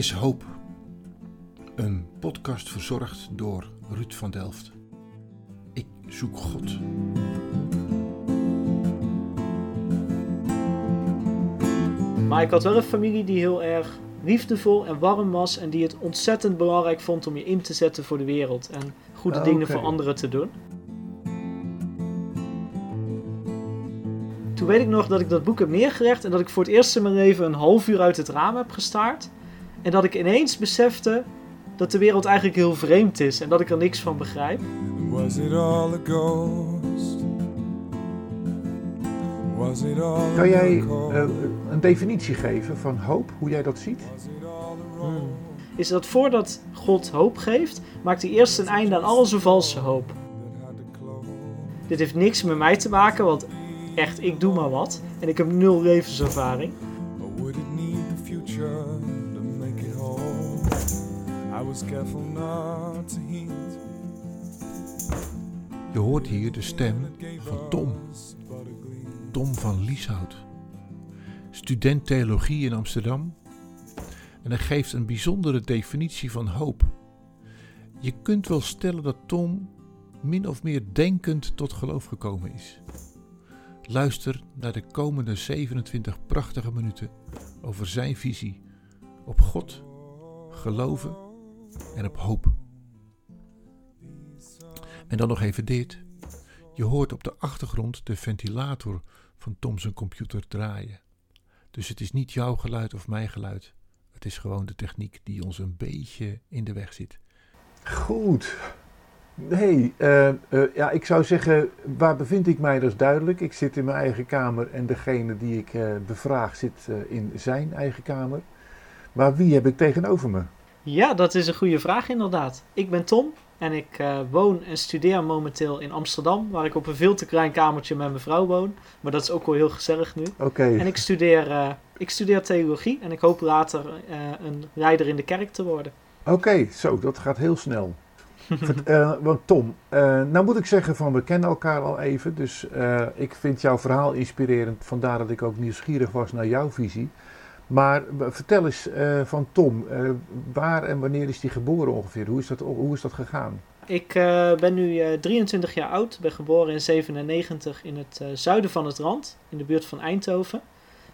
is hoop. Een podcast verzorgd door Ruud van Delft. Ik zoek God. Maar ik had wel een familie die heel erg liefdevol en warm was en die het ontzettend belangrijk vond om je in te zetten voor de wereld en goede Ah, dingen voor anderen te doen. Toen weet ik nog dat ik dat boek heb neergelegd en dat ik voor het eerst in mijn leven een half uur uit het raam heb gestaard. En dat ik ineens besefte dat de wereld eigenlijk heel vreemd is en dat ik er niks van begrijp. Was it all a ghost? Was it all Kan jij eh, een definitie geven van hoop, hoe jij dat ziet? Roll? Is dat voordat God hoop geeft, maakt hij eerst een einde aan al zijn valse hoop. Dit heeft niks met mij te maken, want echt, ik doe maar wat. En ik heb nul levenservaring. I was careful not to heed. Je hoort hier de stem van Tom. Tom van Lieshout. Student theologie in Amsterdam. En hij geeft een bijzondere definitie van hoop. Je kunt wel stellen dat Tom min of meer denkend tot geloof gekomen is. Luister naar de komende 27 prachtige minuten over zijn visie op God, geloven en op hoop. En dan nog even dit. Je hoort op de achtergrond de ventilator van Tom zijn computer draaien. Dus het is niet jouw geluid of mijn geluid. Het is gewoon de techniek die ons een beetje in de weg zit. Goed. Nee, eh, eh, ja, ik zou zeggen, waar bevind ik mij? Dat is duidelijk. Ik zit in mijn eigen kamer en degene die ik eh, bevraag zit in zijn eigen kamer. Maar wie heb ik tegenover me? Ja, dat is een goede vraag inderdaad. Ik ben Tom en ik eh, woon en studeer momenteel in Amsterdam, waar ik op een veel te klein kamertje met mijn vrouw woon. Maar dat is ook wel heel gezellig nu. Oké, En ik studeer, eh, ik studeer theologie en ik hoop later eh, een leider in de kerk te worden. oké, zo, dat gaat heel snel. Want Tom, nou moet ik zeggen van we kennen elkaar al even, dus ik vind jouw verhaal inspirerend, vandaar dat ik ook nieuwsgierig was naar jouw visie. Maar eh, vertel eens van van Tom, eh, waar en wanneer is hij geboren ongeveer? Hoe is dat, hoe is dat gegaan? Ik eh, ben nu eh, 23 jaar oud, ben geboren in 97 in het eh, zuiden van het Rand, in de buurt van Eindhoven.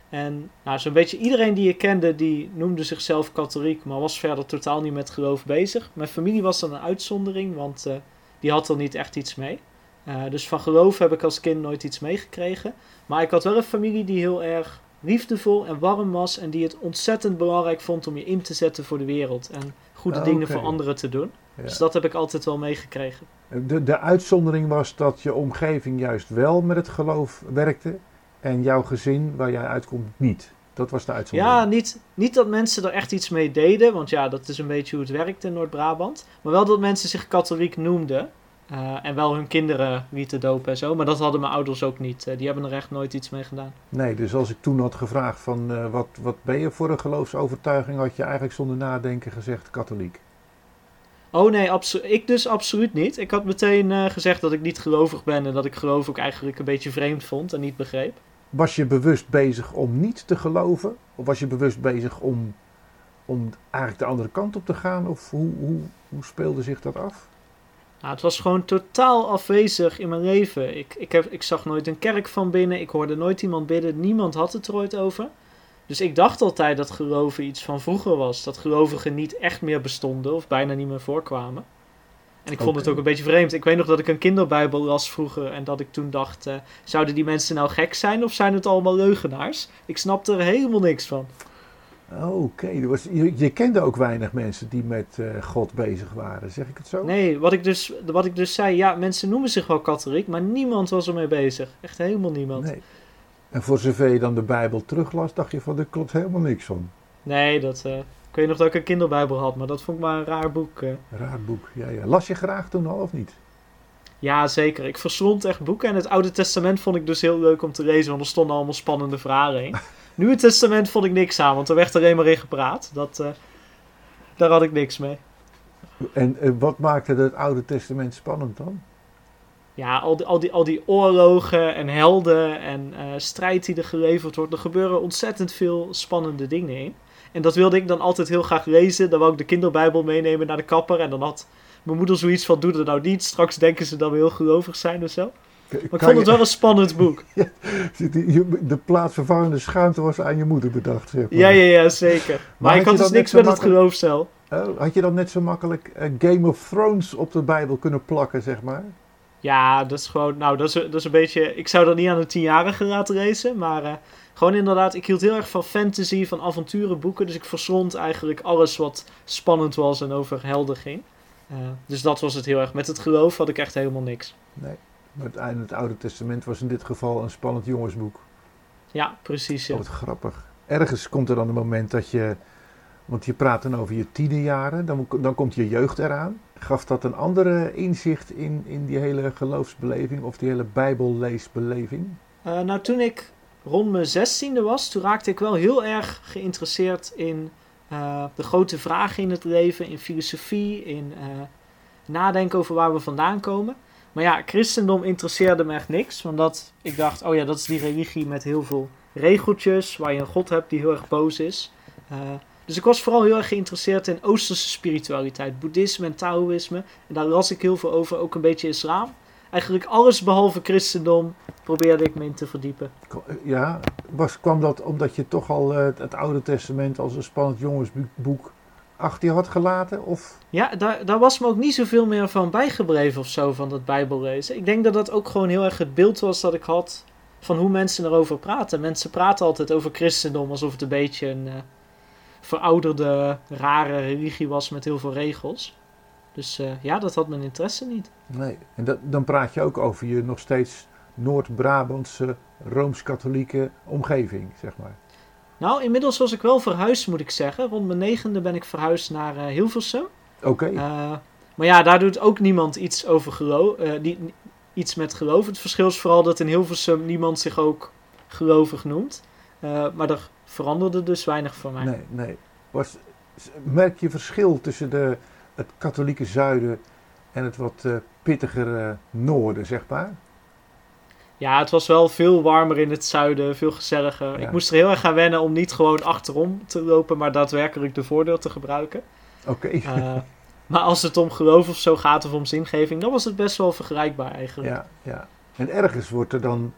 En nou, zo'n beetje iedereen die ik kende, die noemde zichzelf katholiek, maar was verder totaal niet met geloof bezig. Mijn familie was dan een uitzondering, want eh, die had er niet echt iets mee. Eh, dus van geloof heb ik als kind nooit iets meegekregen. Maar ik had wel een familie die heel erg liefdevol en warm was en die het ontzettend belangrijk vond om je in te zetten voor de wereld en goede Ah, dingen voor anderen te doen. Ja. Dus dat heb ik altijd wel meegekregen. De, de uitzondering was dat je omgeving juist wel met het geloof werkte en jouw gezin waar jij uitkomt niet. Dat was de uitzondering. Ja, niet, niet dat mensen er echt iets mee deden, want ja, dat is een beetje hoe het werkt in Noord-Brabant. Maar wel dat mensen zich katholiek noemden. Eh, en wel hun kinderen lieten dopen en zo. Maar dat hadden mijn ouders ook niet. Eh, die hebben er echt nooit iets mee gedaan. Nee, dus als ik toen had gevraagd van eh, wat, wat ben je voor een geloofsovertuiging, had je eigenlijk zonder nadenken gezegd katholiek. Oh nee, ik dus absoluut niet. Ik had meteen gezegd dat ik niet gelovig ben en dat ik geloof ook eigenlijk een beetje vreemd vond en niet begreep. Was je bewust bezig om niet te geloven? Of was je bewust bezig om, om eigenlijk de andere kant op te gaan? Of hoe, hoe, hoe speelde zich dat af? Nou, het was gewoon totaal afwezig in mijn leven. Ik, ik, heb, ik zag nooit een kerk van binnen. Ik hoorde nooit iemand bidden. Niemand had het er ooit over. Dus ik dacht altijd dat geloven iets van vroeger was. Dat gelovigen niet echt meer bestonden of bijna niet meer voorkwamen. En ik vond het ook een beetje vreemd. Ik weet nog dat ik een kinderbijbel las vroeger en dat ik toen dacht... eh, zouden die mensen nou gek zijn of zijn het allemaal leugenaars? Ik snapte er helemaal niks van. Oké, was- je, je kende ook weinig mensen die met eh, God bezig waren, zeg ik het zo? Nee, wat ik, dus, wat ik dus zei, ja, mensen noemen zich wel katholiek, maar niemand was ermee bezig. Echt helemaal niemand. Nee. En voor zover je dan de Bijbel teruglas, dacht je van, er klopt helemaal niks van. Nee, dat, eh, ik weet nog dat ik een kinderbijbel had, maar dat vond ik maar een raar boek. eh. Raar boek, ja, ja. Las je graag toen al of niet? Ja, zeker. Ik verslond echt boeken en het Oude Testament vond ik dus heel leuk om te lezen, want er stonden allemaal spannende verhalen in. Het Testament vond ik niks aan, want er werd er alleen maar in gepraat. Dat, eh, daar had ik niks mee. En eh, wat maakte het Oude Testament spannend dan? Ja, al die, al die, al die oorlogen en helden en eh, strijd die er geleverd wordt. Er gebeuren ontzettend veel spannende dingen in. En dat wilde ik dan altijd heel graag lezen. Dan wou ik de kinderbijbel meenemen naar de kapper. En dan had mijn moeder zoiets van, doe dat nou niet. Straks denken ze dat we heel gelovig zijn of zo. Maar ik vond het wel een spannend boek. De plaatsvervangende schuimte was aan je moeder bedacht, zeg maar. Ja, ja, ja, zeker. Maar, had ik had dus niks met het geloofscel. Oh, had je dan net zo makkelijk eh, Game of Thrones op de Bijbel kunnen plakken, zeg maar? Ja, dat is gewoon, nou, dat is, dat is een beetje, ik zou dat niet aan een tienjarige laten lezen, maar eh, gewoon inderdaad, ik hield heel erg van fantasy, van avonturenboeken, dus ik verslond eigenlijk alles wat spannend was en over helden ging. Dus dat was het heel erg. Met het geloof had ik echt helemaal niks. Nee. Maar het, het Oude Testament was in dit geval een spannend jongensboek. Ja, precies. Ja. Oh, wat grappig. Ergens komt er dan een moment dat je... Want je praat dan over je tienerjaren, dan, dan komt je jeugd eraan. Gaf dat een andere inzicht in, in die hele geloofsbeleving of die hele bijbelleesbeleving? Eh, nou, toen ik rond mijn zestiende was, toen raakte ik wel heel erg geïnteresseerd in eh, de grote vragen in het leven, in filosofie, in eh, nadenken over waar we vandaan komen. Maar ja, christendom interesseerde me echt niks, omdat ik dacht, oh ja, dat is die religie met heel veel regeltjes, waar je een god hebt die heel erg boos is. Eh, dus ik was vooral heel erg geïnteresseerd in Oosterse spiritualiteit, boeddhisme en Taoïsme. En daar las ik heel veel over, ook een beetje islam. Eigenlijk alles behalve christendom probeerde ik me in te verdiepen. Ja, was, kwam dat omdat je toch al eh, het Oude Testament als een spannend jongensboek achter je had gelaten? Of Ja, daar, daar was me ook niet zoveel meer van bijgebleven of zo, van dat bijbellezen. Ik denk dat dat ook gewoon heel erg het beeld was dat ik had van hoe mensen erover praten. Mensen praten altijd over christendom alsof het een beetje een eh, verouderde, rare religie was met heel veel regels. Dus eh, ja, dat had mijn interesse niet. nee? En dat, dan praat je ook over je nog steeds Noord-Brabantse Rooms-Katholieke omgeving, zeg maar. Nou, inmiddels was ik wel verhuisd, moet ik zeggen. Rond mijn negende ben ik verhuisd naar eh, Hilversum. Oké, Eh, maar ja, daar doet ook niemand iets over geloof, niet, iets met geloof. Het verschil is vooral dat in Hilversum niemand zich ook gelovig noemt. Maar er veranderde dus weinig voor mij. nee, nee. Was, merk je verschil tussen de, het katholieke zuiden en het wat eh, pittiger eh, noorden, zeg maar? Ja, het was wel veel warmer in het zuiden, veel gezelliger. Ja. Ik moest er heel erg aan wennen om niet gewoon achterom te lopen, maar daadwerkelijk de voordeur te gebruiken. Oké. Eh, maar als het om geloof of zo gaat of om zingeving, dan was het best wel vergelijkbaar eigenlijk. Ja, ja. En ergens wordt er dan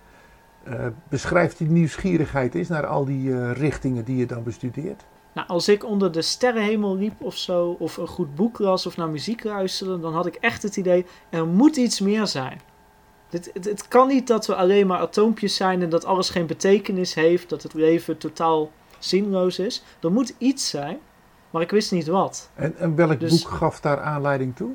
beschrijft die nieuwsgierigheid is naar al die richtingen die je dan bestudeert. Nou, als ik onder de sterrenhemel liep of zo, of een goed boek las of naar muziek luisterde, dan had ik echt het idee, er moet iets meer zijn. Dit, het, het kan niet dat we alleen maar atoompjes zijn en dat alles geen betekenis heeft, dat het leven totaal zinloos is. Er moet iets zijn, maar ik wist niet wat. En, en welk Dus- boek gaf daar aanleiding toe?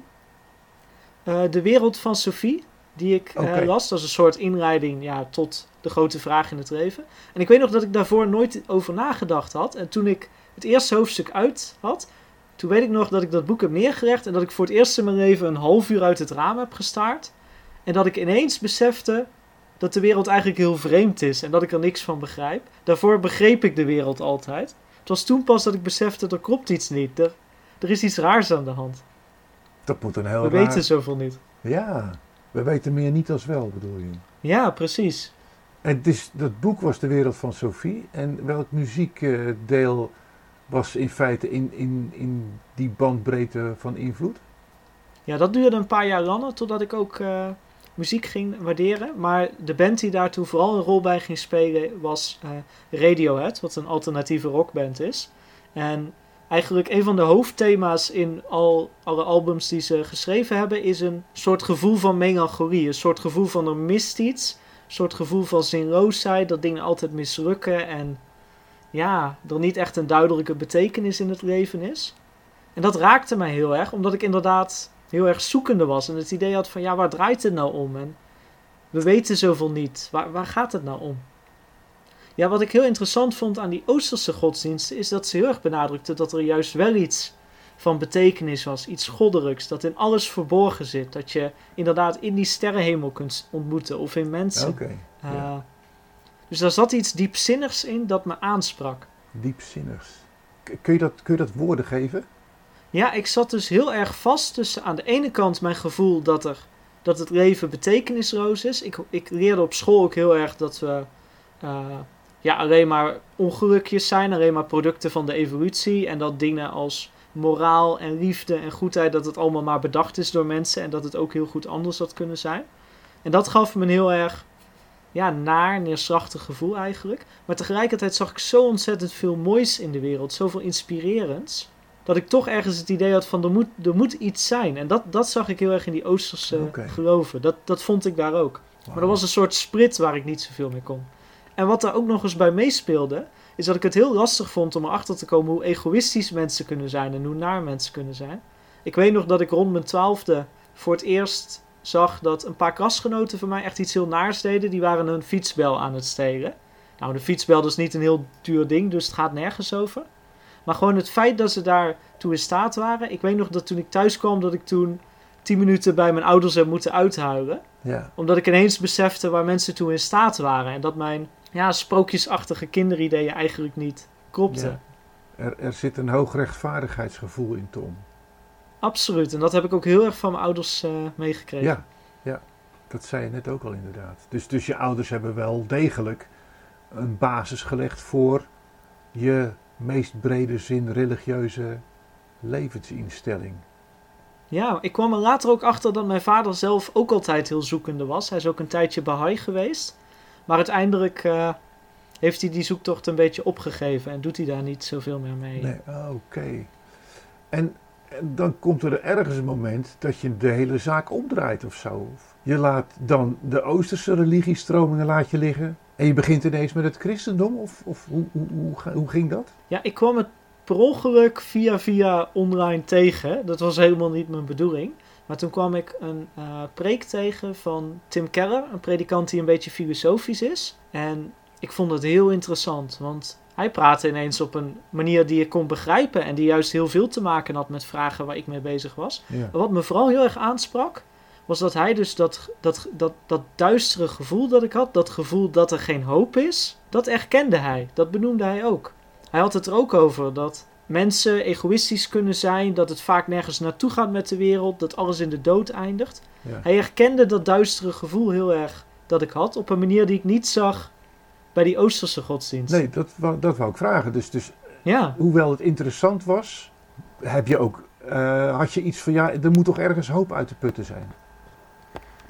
Eh, de wereld van Sophie, die ik eh, las, dat is een soort inleiding ja, tot de grote vraag in het leven. En ik weet nog dat ik daarvoor nooit over nagedacht had. En toen ik het eerste hoofdstuk uit had, toen weet ik nog dat ik dat boek heb neergelegd en dat ik voor het eerst in mijn leven een half uur uit het raam heb gestaard. En dat ik ineens besefte dat de wereld eigenlijk heel vreemd is en dat ik er niks van begrijp. Daarvoor begreep ik de wereld altijd. Het was toen pas dat ik besefte, er klopt iets niet. Er, er is iets raars aan de hand. Dat moet een heel We raar... weten zoveel niet. Ja, we weten meer niet als wel, bedoel je. Ja, precies. En het is, dat boek was De Wereld van Sophie. En welk muziekdeel was in feite in, in, in die bandbreedte van invloed? Ja, dat duurde een paar jaar langer totdat ik ook eh, muziek ging waarderen. Maar de band die daartoe vooral een rol bij ging spelen was eh, Radiohead, wat een alternatieve rockband is. En eigenlijk een van de hoofdthema's in al alle albums die ze geschreven hebben is een soort gevoel van melancholie. Een soort gevoel van er mist iets. Een soort gevoel van zinloosheid, dat dingen altijd mislukken en ja, er niet echt een duidelijke betekenis in het leven is. En dat raakte mij heel erg, omdat ik inderdaad heel erg zoekende was. En het idee had van, ja, waar draait het nou om? En we weten zoveel niet. Waar, waar gaat het nou om? Ja, wat ik heel interessant vond aan die Oosterse godsdiensten... is dat ze heel erg benadrukten dat er juist wel iets van betekenis was. Iets goddelijks, dat in alles verborgen zit. Dat je inderdaad in die sterrenhemel kunt ontmoeten of in mensen. Oké, Eh, ja. Dus daar zat iets diepzinnigs in dat me aansprak. diepzinnigs. Kun je, dat, kun je dat woorden geven? Ja, ik zat dus heel erg vast tussen aan de ene kant mijn gevoel dat, er, dat het leven betekenisloos is. Ik, ik leerde op school ook heel erg dat we eh, ja, alleen maar ongelukjes zijn, alleen maar producten van de evolutie. En dat dingen als moraal en liefde en goedheid, dat het allemaal maar bedacht is door mensen en dat het ook heel goed anders had kunnen zijn. En dat gaf me een heel erg ja, naar, neerslachtig gevoel eigenlijk. Maar tegelijkertijd zag ik zo ontzettend veel moois in de wereld, zoveel inspirerends. Dat ik toch ergens het idee had van er moet, er moet iets zijn. En dat, dat zag ik heel erg in die Oosterse geloven. Dat, dat vond ik daar ook. Maar er was een soort sprit waar ik niet zoveel mee kon. En wat daar ook nog eens bij meespeelde, is dat ik het heel lastig vond om erachter te komen hoe egoïstisch mensen kunnen zijn en hoe naar mensen kunnen zijn. Ik weet nog dat ik rond mijn twaalfde voor het eerst zag dat een paar klasgenoten van mij echt iets heel naars deden. Die waren een fietsbel aan het stelen. Nou, de fietsbel is niet een heel duur ding, dus het gaat nergens over. Maar gewoon het feit dat ze daartoe in staat waren. Ik weet nog dat toen ik thuis kwam, dat ik toen tien minuten bij mijn ouders heb moeten uithuilen Ja, omdat ik ineens besefte waar mensen toe in staat waren. En dat mijn ja, sprookjesachtige kinderideeën eigenlijk niet klopten. Ja. er, er zit een hoog rechtvaardigheidsgevoel in, Tom. Absoluut. En dat heb ik ook heel erg van mijn ouders eh, meegekregen. Ja, ja, dat zei je net ook al inderdaad. Dus, dus je ouders hebben wel degelijk een basis gelegd voor je meest brede zin religieuze levensinstelling. Ja, ik kwam er later ook achter dat mijn vader zelf ook altijd heel zoekende was. Hij is ook een tijdje Baha'i geweest. Maar uiteindelijk eh, heeft hij die zoektocht een beetje opgegeven en doet hij daar niet zoveel meer mee. Nee, oké. En dan komt er ergens een moment dat je de hele zaak omdraait of zo. Je laat dan de Oosterse religiestromingen laat je liggen. En je begint ineens met het christendom? Of, of hoe, hoe, hoe, hoe ging dat? Ja, ik kwam het per ongeluk via via online tegen. Dat was helemaal niet mijn bedoeling. Maar toen kwam ik een eh, preek tegen van Tim Keller, een predikant die een beetje filosofisch is. En ik vond het heel interessant, want hij praatte ineens op een manier die ik kon begrijpen en die juist heel veel te maken had met vragen waar ik mee bezig was. Ja. Wat me vooral heel erg aansprak, was dat hij dus dat, dat, dat, dat duistere gevoel dat ik had, dat gevoel dat er geen hoop is, dat erkende hij. Dat benoemde hij ook. Hij had het er ook over dat mensen egoïstisch kunnen zijn, dat het vaak nergens naartoe gaat met de wereld, dat alles in de dood eindigt. Ja. Hij herkende dat duistere gevoel heel erg dat ik had, op een manier die ik niet zag bij die Oosterse godsdienst. Nee, dat, wou- dat wou ik vragen. Dus, dus Ja, hoewel het interessant was, heb je ook, eh, had je iets van ja, er moet toch ergens hoop uit te putten zijn.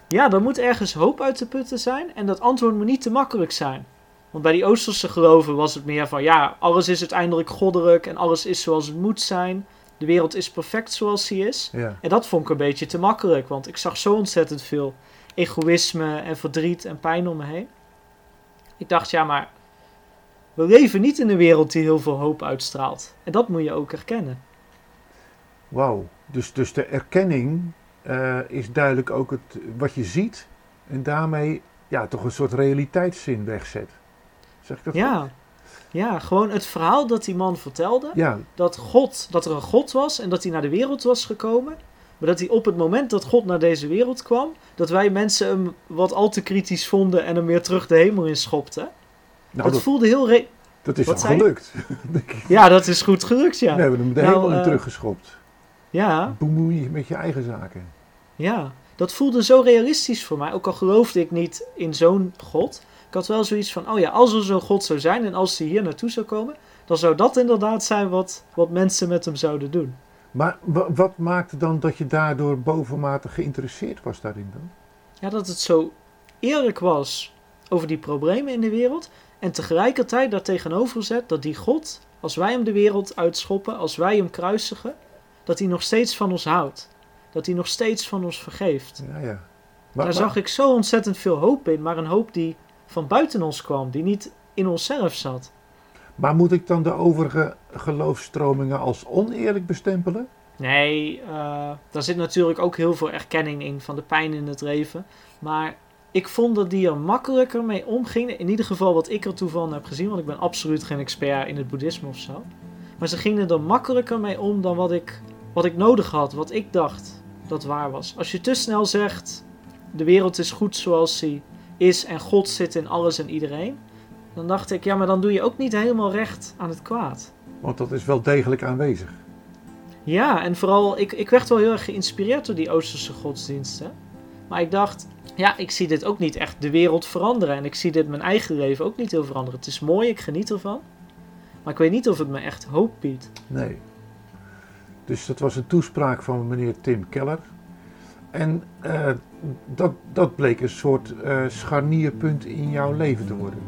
Ja, er moet ergens hoop uit te putten zijn en dat antwoord moet niet te makkelijk zijn. Want bij die Oosterse geloven was het meer van ja, alles is uiteindelijk goddelijk en alles is zoals het moet zijn. De wereld is perfect zoals die is. Ja. En dat vond ik een beetje te makkelijk, want ik zag zo ontzettend veel egoïsme en verdriet en pijn om me heen. Ik dacht ja, maar we leven niet in een wereld die heel veel hoop uitstraalt. En dat moet je ook erkennen. Wauw. Dus, dus de erkenning eh, is duidelijk ook het, wat je ziet en daarmee ja, toch een soort realiteitszin wegzet. Zeg ik dat goed? Ja, ja, gewoon het verhaal dat die man vertelde. Ja, dat God, dat er een God was en dat hij naar de wereld was gekomen. Maar dat hij op het moment dat God naar deze wereld kwam, dat wij mensen hem wat al te kritisch vonden en hem weer terug de hemel in schopten. nou, dat, dat, voelde heel. re- dat is wat gelukt. Ja, dat is goed gelukt, ja. We hebben hem de Nou, hemel in eh, teruggeschopt. Ja, Bemoei je met je eigen zaken. ja. Dat voelde zo realistisch voor mij. Ook al geloofde ik niet in zo'n God. Ik had wel zoiets van: oh ja, als er zo'n God zou zijn en als hij hier naartoe zou komen, dan zou dat inderdaad zijn wat, wat mensen met hem zouden doen. Maar wa- wat maakte dan dat je daardoor bovenmatig geïnteresseerd was daarin dan? Ja, dat het zo eerlijk was over die problemen in de wereld. En tegelijkertijd daar tegenover zet dat die God, als wij hem de wereld uitschoppen, als wij hem kruisigen, dat hij nog steeds van ons houdt. Dat hij nog steeds van ons vergeeft. Ja, ja. Maar, Daar maar- zag ik zo ontzettend veel hoop in, maar een hoop die van buiten ons kwam, die niet in onszelf zat. Maar moet ik dan de overige geloofstromingen als oneerlijk bestempelen? Nee, eh, daar zit natuurlijk ook heel veel erkenning in van de pijn in het leven. Maar ik vond dat die er makkelijker mee omgingen. In ieder geval wat ik er toe van heb gezien, want ik ben absoluut geen expert in het boeddhisme of zo. Maar ze gingen er makkelijker mee om dan wat ik, wat ik nodig had, wat ik dacht dat waar was. Als je te snel zegt, de wereld is goed zoals die is en God zit in alles en iedereen. Dan dacht ik, ja, maar dan doe je ook niet helemaal recht aan het kwaad. Want dat is wel degelijk aanwezig. Ja, en vooral, ik, ik werd wel heel erg geïnspireerd door die Oosterse godsdiensten. Maar ik dacht, ja, ik zie dit ook niet echt de wereld veranderen. En ik zie dit mijn eigen leven ook niet heel veranderen. Het is mooi, ik geniet ervan. Maar ik weet niet of het me echt hoop biedt. Nee. Dus dat was een toespraak van meneer Tim Keller. En eh, dat, dat bleek een soort eh, scharnierpunt in jouw leven te worden.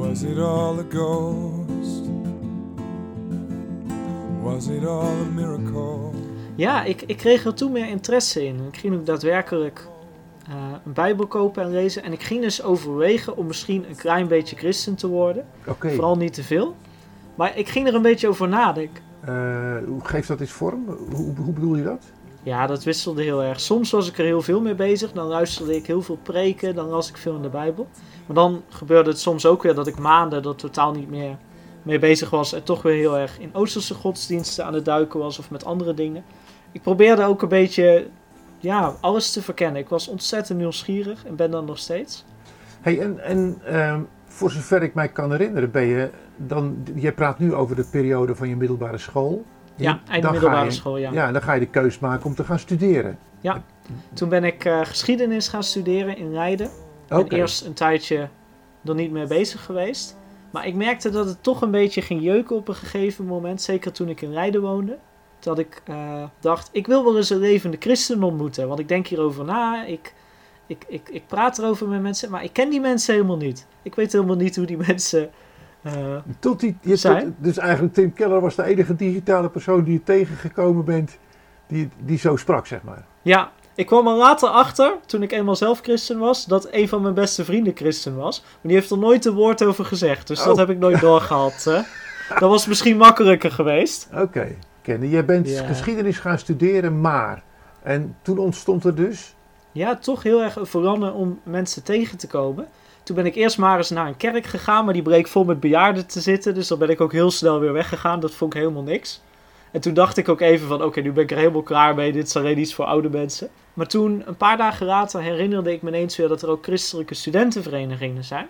Was it all a ghost? Was it all a miracle? Ja, ik, ik kreeg er toen meer interesse in. Ik ging ook daadwerkelijk eh, een Bijbel kopen en lezen. En ik ging dus overwegen om misschien een klein beetje christen te worden. Oké. Vooral niet te veel. Maar ik ging er een beetje over nadenken. Eh, hoe geeft dat eens vorm? Hoe, hoe bedoel je dat? Ja, dat wisselde heel erg. Soms was ik er heel veel mee bezig. Dan luisterde ik heel veel preken. Dan las ik veel in de Bijbel. Maar dan gebeurde het soms ook weer dat ik maanden er totaal niet meer mee bezig was. En toch weer heel erg in Oosterse godsdiensten aan het duiken was. Of met andere dingen. Ik probeerde ook een beetje ja, alles te verkennen. Ik was ontzettend nieuwsgierig. En ben dat nog steeds. Hey, en en ehm, voor zover ik mij kan herinneren, ben je dan. Je praat nu over de periode van je middelbare school. Ja, eind Dan middelbare je- school, ja. Ja, en dan ga je de keus maken om te gaan studeren. Toen ben ik eh, geschiedenis gaan studeren in Leiden. En eerst een tijdje er niet mee bezig geweest. Maar ik merkte dat het toch een beetje ging jeuken op een gegeven moment. Zeker toen ik in Leiden woonde. Dat ik eh, dacht, ik wil wel eens een levende christen ontmoeten. Want ik denk hierover na. Ik, ik, ik, ik praat erover met mensen. Maar ik ken die mensen helemaal niet. Ik weet helemaal niet hoe die mensen... eh, Tot die, je, tot- dus eigenlijk Tim Keller was de enige digitale persoon die je tegengekomen bent die, die zo sprak, zeg maar. Ja, ik kwam er later achter, toen ik eenmaal zelf christen was, dat een van mijn beste vrienden christen was. Maar die heeft er nooit een woord over gezegd, dus dat Oh. heb ik nooit doorgehad. hè. Dat was misschien makkelijker geweest. Oké, Kenny, jij bent Ja. geschiedenis gaan studeren, maar... En toen ontstond er dus... Ja, toch heel erg een verlangen om mensen tegen te komen. Toen ben ik eerst maar eens naar een kerk gegaan, maar die bleek vol met bejaarden te zitten. Dus dan ben ik ook heel snel weer weggegaan. Dat vond ik helemaal niks. En toen dacht ik ook even van, oké, nu ben ik er helemaal klaar mee. Dit is alleen iets voor oude mensen. Maar toen, een paar dagen later, herinnerde ik me ineens weer dat er ook christelijke studentenverenigingen zijn.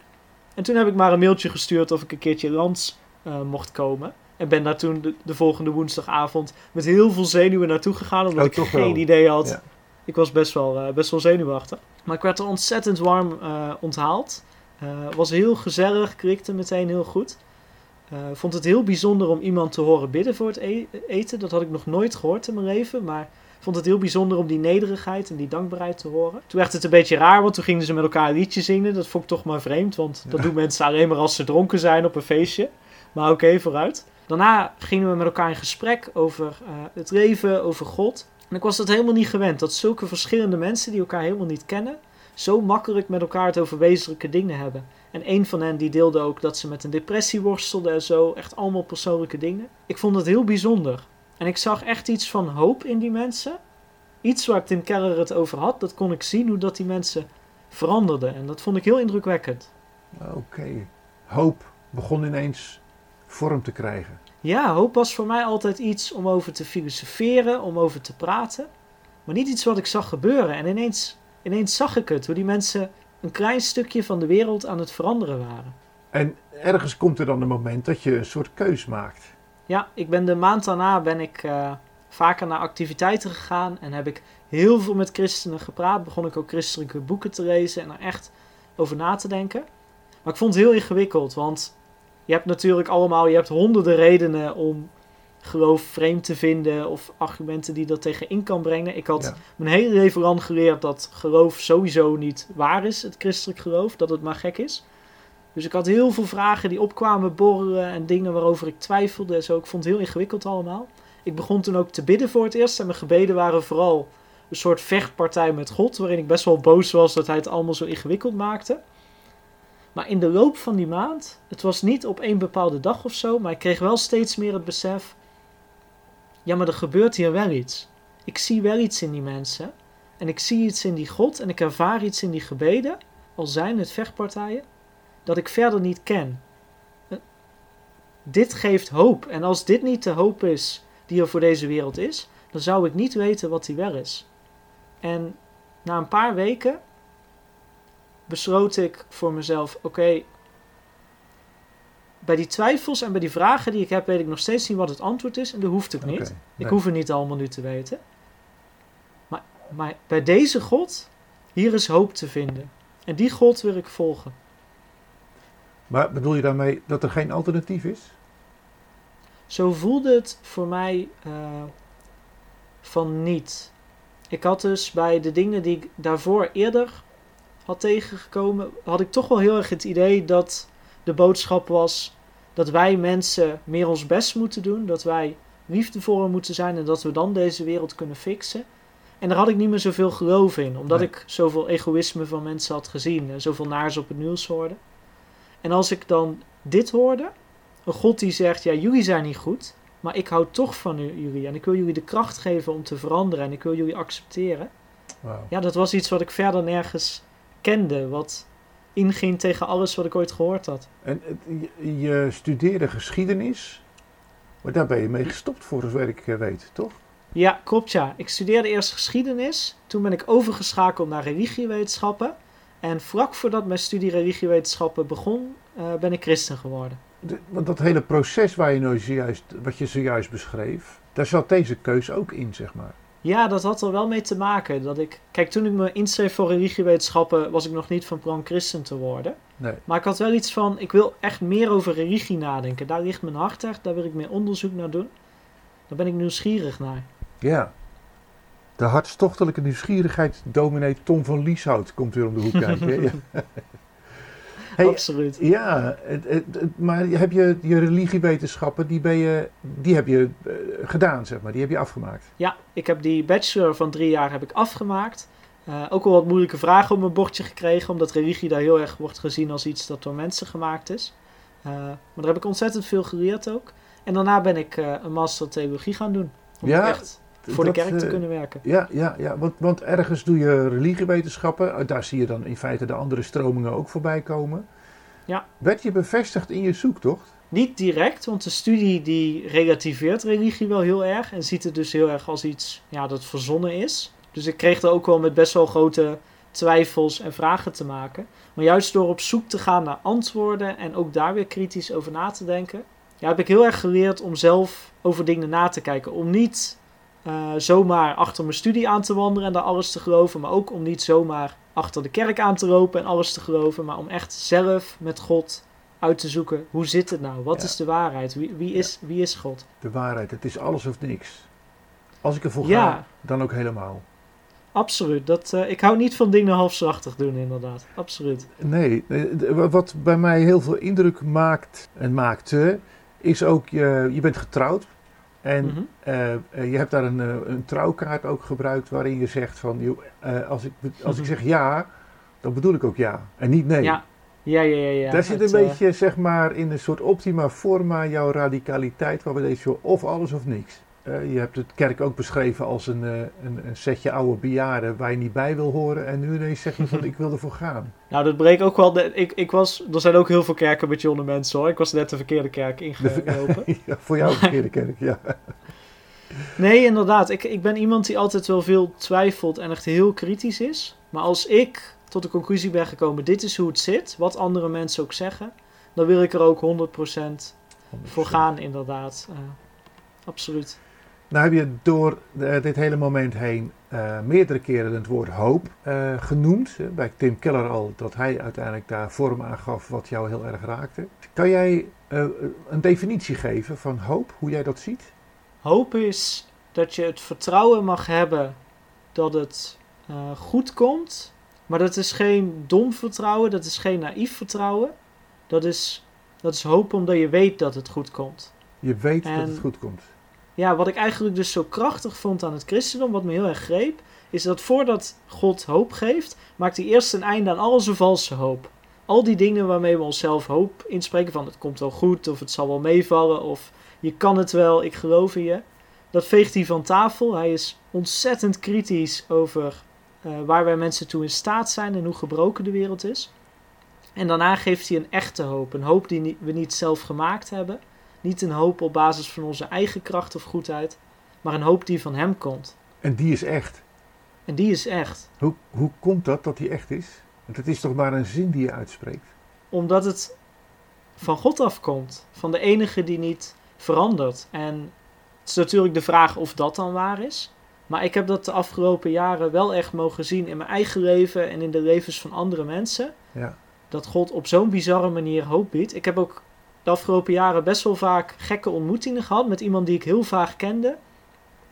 En toen heb ik maar een mailtje gestuurd of ik een keertje lands eh, mocht komen. En ben daar toen de, de volgende woensdagavond met heel veel zenuwen naartoe gegaan. Omdat Oh, ik toch geen wel. idee had Ja. ik was best wel, eh, best wel zenuwachtig. Maar ik werd er ontzettend warm eh, onthaald. Eh, was heel gezellig, klikte meteen heel goed. Eh, vond het heel bijzonder om iemand te horen bidden voor het e- eten. Dat had ik nog nooit gehoord in mijn leven. Maar vond het heel bijzonder om die nederigheid en die dankbaarheid te horen. Toen werd het een beetje raar, want toen gingen ze met elkaar een liedje zingen. Dat vond ik toch maar vreemd, want dat doen mensen alleen maar als ze dronken zijn op een feestje. Maar oké, vooruit. Daarna gingen we met elkaar in gesprek over het leven, over God. En ik was dat helemaal niet gewend. Dat zulke verschillende mensen die elkaar helemaal niet kennen, zo makkelijk met elkaar het over wezenlijke dingen hebben. En een van hen die deelde ook dat ze met een depressie worstelde en zo. Echt allemaal persoonlijke dingen. Ik vond het heel bijzonder. En ik zag echt iets van hoop in die mensen. Iets waar Tim Keller het over had, dat kon ik zien hoe dat die mensen veranderden. En dat vond ik heel indrukwekkend. Oké, hoop begon ineens vorm te krijgen. Ja, hoop was voor mij altijd iets om over te filosoferen, om over te praten. Maar niet iets wat ik zag gebeuren. En ineens, ineens zag ik het, hoe die mensen een klein stukje van de wereld aan het veranderen waren. En ergens komt er dan een moment dat je een soort keus maakt. Ja, ik ben de maand daarna ben ik eh, vaker naar activiteiten gegaan en heb ik heel veel met christenen gepraat. Begon ik ook christelijke boeken te lezen en er echt over na te denken. Maar ik vond het heel ingewikkeld, want je hebt natuurlijk allemaal, je hebt honderden redenen om geloof vreemd te vinden of argumenten die dat tegen in kan brengen. Ik had Ja. mijn hele leven lang geleerd dat geloof sowieso niet waar is, het christelijk geloof, dat het maar gek is. Dus ik had heel veel vragen die opkwamen borrelen en dingen waarover ik twijfelde en zo. Ik vond het heel ingewikkeld allemaal. Ik begon toen ook te bidden voor het eerst en mijn gebeden waren vooral een soort vechtpartij met God, waarin ik best wel boos was dat hij het allemaal zo ingewikkeld maakte. Maar in de loop van die maand, het was niet op één bepaalde dag of zo, maar ik kreeg wel steeds meer het besef: ja, maar er gebeurt hier wel iets. Ik zie wel iets in die mensen. En ik zie iets in die God en ik ervaar iets in die gebeden, al zijn het vechtpartijen, dat ik verder niet ken. Eh, Dit geeft hoop. En als dit niet de hoop is die er voor deze wereld is, dan zou ik niet weten wat die wel is. En na een paar weken besloot ik voor mezelf: oké, bij die twijfels en bij die vragen die ik heb, weet ik nog steeds niet wat het antwoord is en dat hoeft ik niet. Ik hoef het niet allemaal nu te weten. Maar, maar bij deze God, hier is hoop te vinden. En die God wil ik volgen. Maar bedoel je daarmee dat er geen alternatief is? Zo voelde het voor mij eh, van niet. Ik had dus bij de dingen die ik daarvoor eerder had tegengekomen, had ik toch wel heel erg het idee dat de boodschap was dat wij mensen meer ons best moeten doen, dat wij liefdevoller moeten zijn en dat we dan deze wereld kunnen fixen. En daar had ik niet meer zoveel geloof in, omdat Nee. ik zoveel egoïsme van mensen had gezien en zoveel naars op het nieuws hoorde. En als ik dan dit hoorde, een God die zegt, ja jullie zijn niet goed, maar ik hou toch van u- jullie en ik wil jullie de kracht geven om te veranderen en ik wil jullie accepteren. Ja, dat was iets wat ik verder nergens kende, wat inging tegen alles wat ik ooit gehoord had. En je, studeerde geschiedenis, maar daar ben je mee gestopt voor zover ik eh, weet, toch? Ja, klopt ja. Ik studeerde eerst geschiedenis, toen ben ik overgeschakeld naar religiewetenschappen. En vlak voordat mijn studie religiewetenschappen begon, eh, ben ik christen geworden. De- want dat hele proces waar je nou zojuist, wat je zojuist beschreef, daar zat deze keus ook in, zeg maar. Ja, dat had er wel mee te maken. Dat ik, kijk, toen ik me inschreef voor religiewetenschappen, was ik nog niet van plan christen te worden. Nee. Maar ik had wel iets van, ik wil echt meer over religie nadenken. Daar ligt mijn hart echt, daar wil ik meer onderzoek naar doen. Daar ben ik nieuwsgierig naar. Ja. De hartstochtelijke nieuwsgierigheid dominee Tom van Lieshout komt weer om de hoek kijken. Hey, Absoluut. ja, het, het- het- maar heb je je religiewetenschappen, die, ben je, die heb je eh, gedaan, zeg maar, die heb je afgemaakt. Ja, ik heb die bachelor van drie jaar heb ik afgemaakt. Eh, ook al wat moeilijke vragen op mijn bordje gekregen, omdat religie daar heel erg wordt gezien als iets dat door mensen gemaakt is. Eh, maar daar heb ik ontzettend veel geleerd ook. En daarna ben ik een master theologie gaan doen. Ja, echt voor de kerk te eh, kunnen werken. Ja, ja, ja want, want ergens doe je religiewetenschappen. eh, Daar zie je dan in feite de andere stromingen ook voorbij komen. Ja. Werd je bevestigd in je zoektocht? Niet direct, want de studie die relativeert religie wel heel erg. En ziet het dus heel erg als iets ja, dat verzonnen is. Dus ik kreeg er ook wel met best wel grote twijfels en vragen te maken. Maar juist door op zoek te gaan naar antwoorden en ook daar weer kritisch over na te denken, ja, heb ik heel erg geleerd om zelf over dingen na te kijken. Om niet eh, zomaar achter mijn studie aan te wandelen en daar alles te geloven, maar ook om niet zomaar achter de kerk aan te lopen en alles te geloven, maar om echt zelf met God uit te zoeken hoe zit het nou? Wat Ja. is de waarheid? Wie, wie, is, wie is God? De waarheid, het is alles of niks. Als ik ervoor Ja. ga, dan ook helemaal. Absoluut. Dat, eh, ik hou niet van dingen halfslachtig doen, inderdaad. Absoluut. Nee, wat bij mij heel veel indruk maakt en maakte, is ook, je, je bent getrouwd. En Mhm. eh, eh, je hebt daar een, eh, een trouwkaart ook gebruikt waarin je zegt van, joh, als, ik, als ik zeg ja, dan bedoel ik ook ja. En niet nee. Ja. Ja, ja, ja. ja. Daar zit Het, een beetje, zeg maar, in een soort optima forma jouw radicaliteit, waar we deze of alles of niks. Eh, je hebt het kerk ook beschreven als een, eh, een, een setje oude bejaarden waar je niet bij wil horen. En nu ineens zeg je van, ik wil ervoor gaan. Nou, dat breekt ook wel. De, ik, ik was, er zijn ook heel veel kerken met jonge mensen hoor. Ik was net de verkeerde kerk De- ingelopen. ja, voor jou verkeerde kerk, ja. Nee, inderdaad. Ik, ik ben iemand die altijd wel veel twijfelt en echt heel kritisch is. Maar als ik tot de conclusie ben gekomen: dit is hoe het zit, wat andere mensen ook zeggen, dan wil ik er ook 100% voor gaan, inderdaad. Eh, absoluut. Nou heb je door eh, dit hele moment heen eh, meerdere keren het woord hoop eh, genoemd. Bij Tim Keller al, dat hij uiteindelijk daar vorm aan gaf wat jou heel erg raakte. Kan jij een definitie geven van hoop, hoe jij dat ziet? Hoop is dat je het vertrouwen mag hebben dat het goed komt. Maar dat is geen dom vertrouwen, dat is geen naïef vertrouwen. Dat is, dat is hoop omdat je weet dat het goed komt. Je weet dat het goed komt. Ja, wat ik eigenlijk dus zo krachtig vond aan het christendom, wat me heel erg greep, is dat voordat God hoop geeft, maakt hij eerst een einde aan al zijn valse hoop. Al die dingen waarmee we onszelf hoop inspreken, van het komt wel goed, of het zal wel meevallen, of je kan het wel, ik geloof in je. Dat veegt hij van tafel. Hij is ontzettend kritisch over eh, waar wij mensen toe in staat zijn en hoe gebroken de wereld is. En daarna geeft hij een echte hoop. Een hoop die we niet zelf gemaakt hebben. Niet een hoop op basis van onze eigen kracht of goedheid, maar een hoop die van Hem komt. En die is echt. En die is echt. Hoe, hoe komt dat dat die echt is? Want het is toch maar een zin die je uitspreekt. Omdat het van God afkomt. Van de enige die niet verandert. En het is natuurlijk de vraag of dat dan waar is. Maar ik heb dat de afgelopen jaren wel echt mogen zien in mijn eigen leven en in de levens van andere mensen. Ja. Dat God op zo'n bizarre manier hoop biedt. Ik heb ook de afgelopen jaren best wel vaak gekke ontmoetingen gehad met iemand die ik heel vaag kende.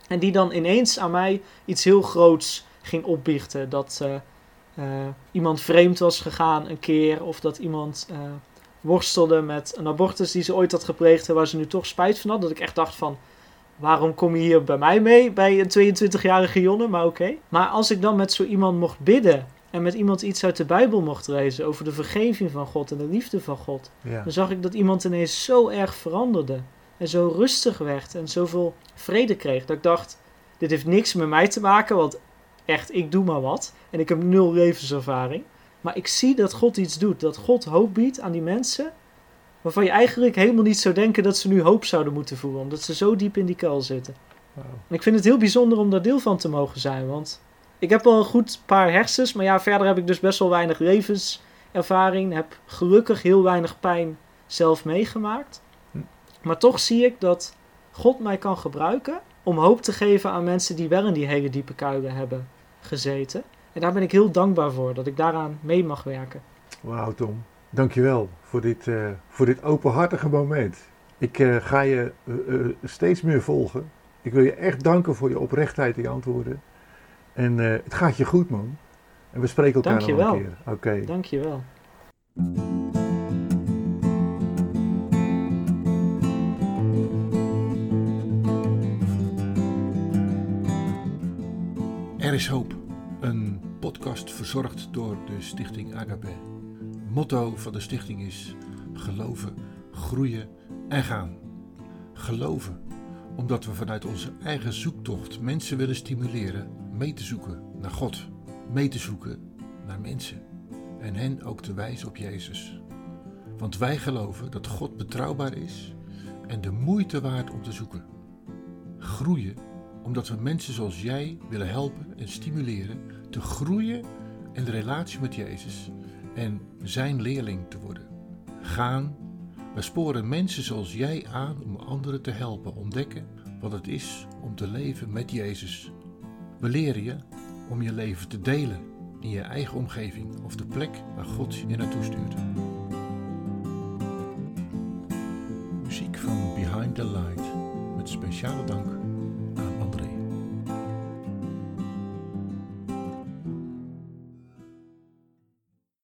En die dan ineens aan mij iets heel groots ging opbiechten. Dat eh, eh, iemand vreemd was gegaan een keer. Of dat iemand eh, worstelde met een abortus die ze ooit had gepleegd en waar ze nu toch spijt van had. Dat ik echt dacht van, waarom kom je hier bij mij mee, bij een 22-jarige jongen? Maar oké. Maar als ik dan met zo iemand mocht bidden en met iemand iets uit de Bijbel mocht lezen over de vergeving van God en de liefde van God, Ja. dan zag ik dat iemand ineens zo erg veranderde. En zo rustig werd en zoveel vrede kreeg. Dat ik dacht, dit heeft niks met mij te maken, want echt, ik doe maar wat. En ik heb nul levenservaring. Maar ik zie dat God iets doet. Dat God hoop biedt aan die mensen. Waarvan je eigenlijk helemaal niet zou denken dat ze nu hoop zouden moeten voelen. Omdat ze zo diep in die kuil zitten. En ik vind het heel bijzonder om daar deel van te mogen zijn. Want ik heb wel een goed paar hersens. Maar ja, verder heb ik dus best wel weinig levenservaring. Heb gelukkig heel weinig pijn zelf meegemaakt. Hm. Maar toch zie ik dat God mij kan gebruiken om hoop te geven aan mensen die wel in die hele diepe kuilen hebben gezeten. En daar ben ik heel dankbaar voor, dat ik daaraan mee mag werken. Wauw, Tom. Dankjewel voor dit, eh, voor dit openhartige moment. Ik eh, ga je eh, steeds meer volgen. Ik wil je echt danken voor je oprechtheid in je antwoorden. En eh, het gaat je goed, man. En we spreken elkaar nog Dankjewel. een keer. Oké. Dankjewel. Er is hoop. Een podcast verzorgd door de stichting Agape. Motto van de stichting is geloven, groeien en gaan. Geloven omdat we vanuit onze eigen zoektocht mensen willen stimuleren mee te zoeken naar God, mee te zoeken naar mensen en hen ook te wijzen op Jezus. Want wij geloven dat God betrouwbaar is en de moeite waard om te zoeken. Groeien omdat we mensen zoals jij willen helpen en stimuleren te groeien in de relatie met Jezus en zijn leerling te worden. Gaan, we sporen mensen zoals jij aan om anderen te helpen ontdekken wat het is om te leven met Jezus. We leren je om je leven te delen in je eigen omgeving of de plek waar God je naartoe stuurt. Muziek van Behind the Light met speciale dank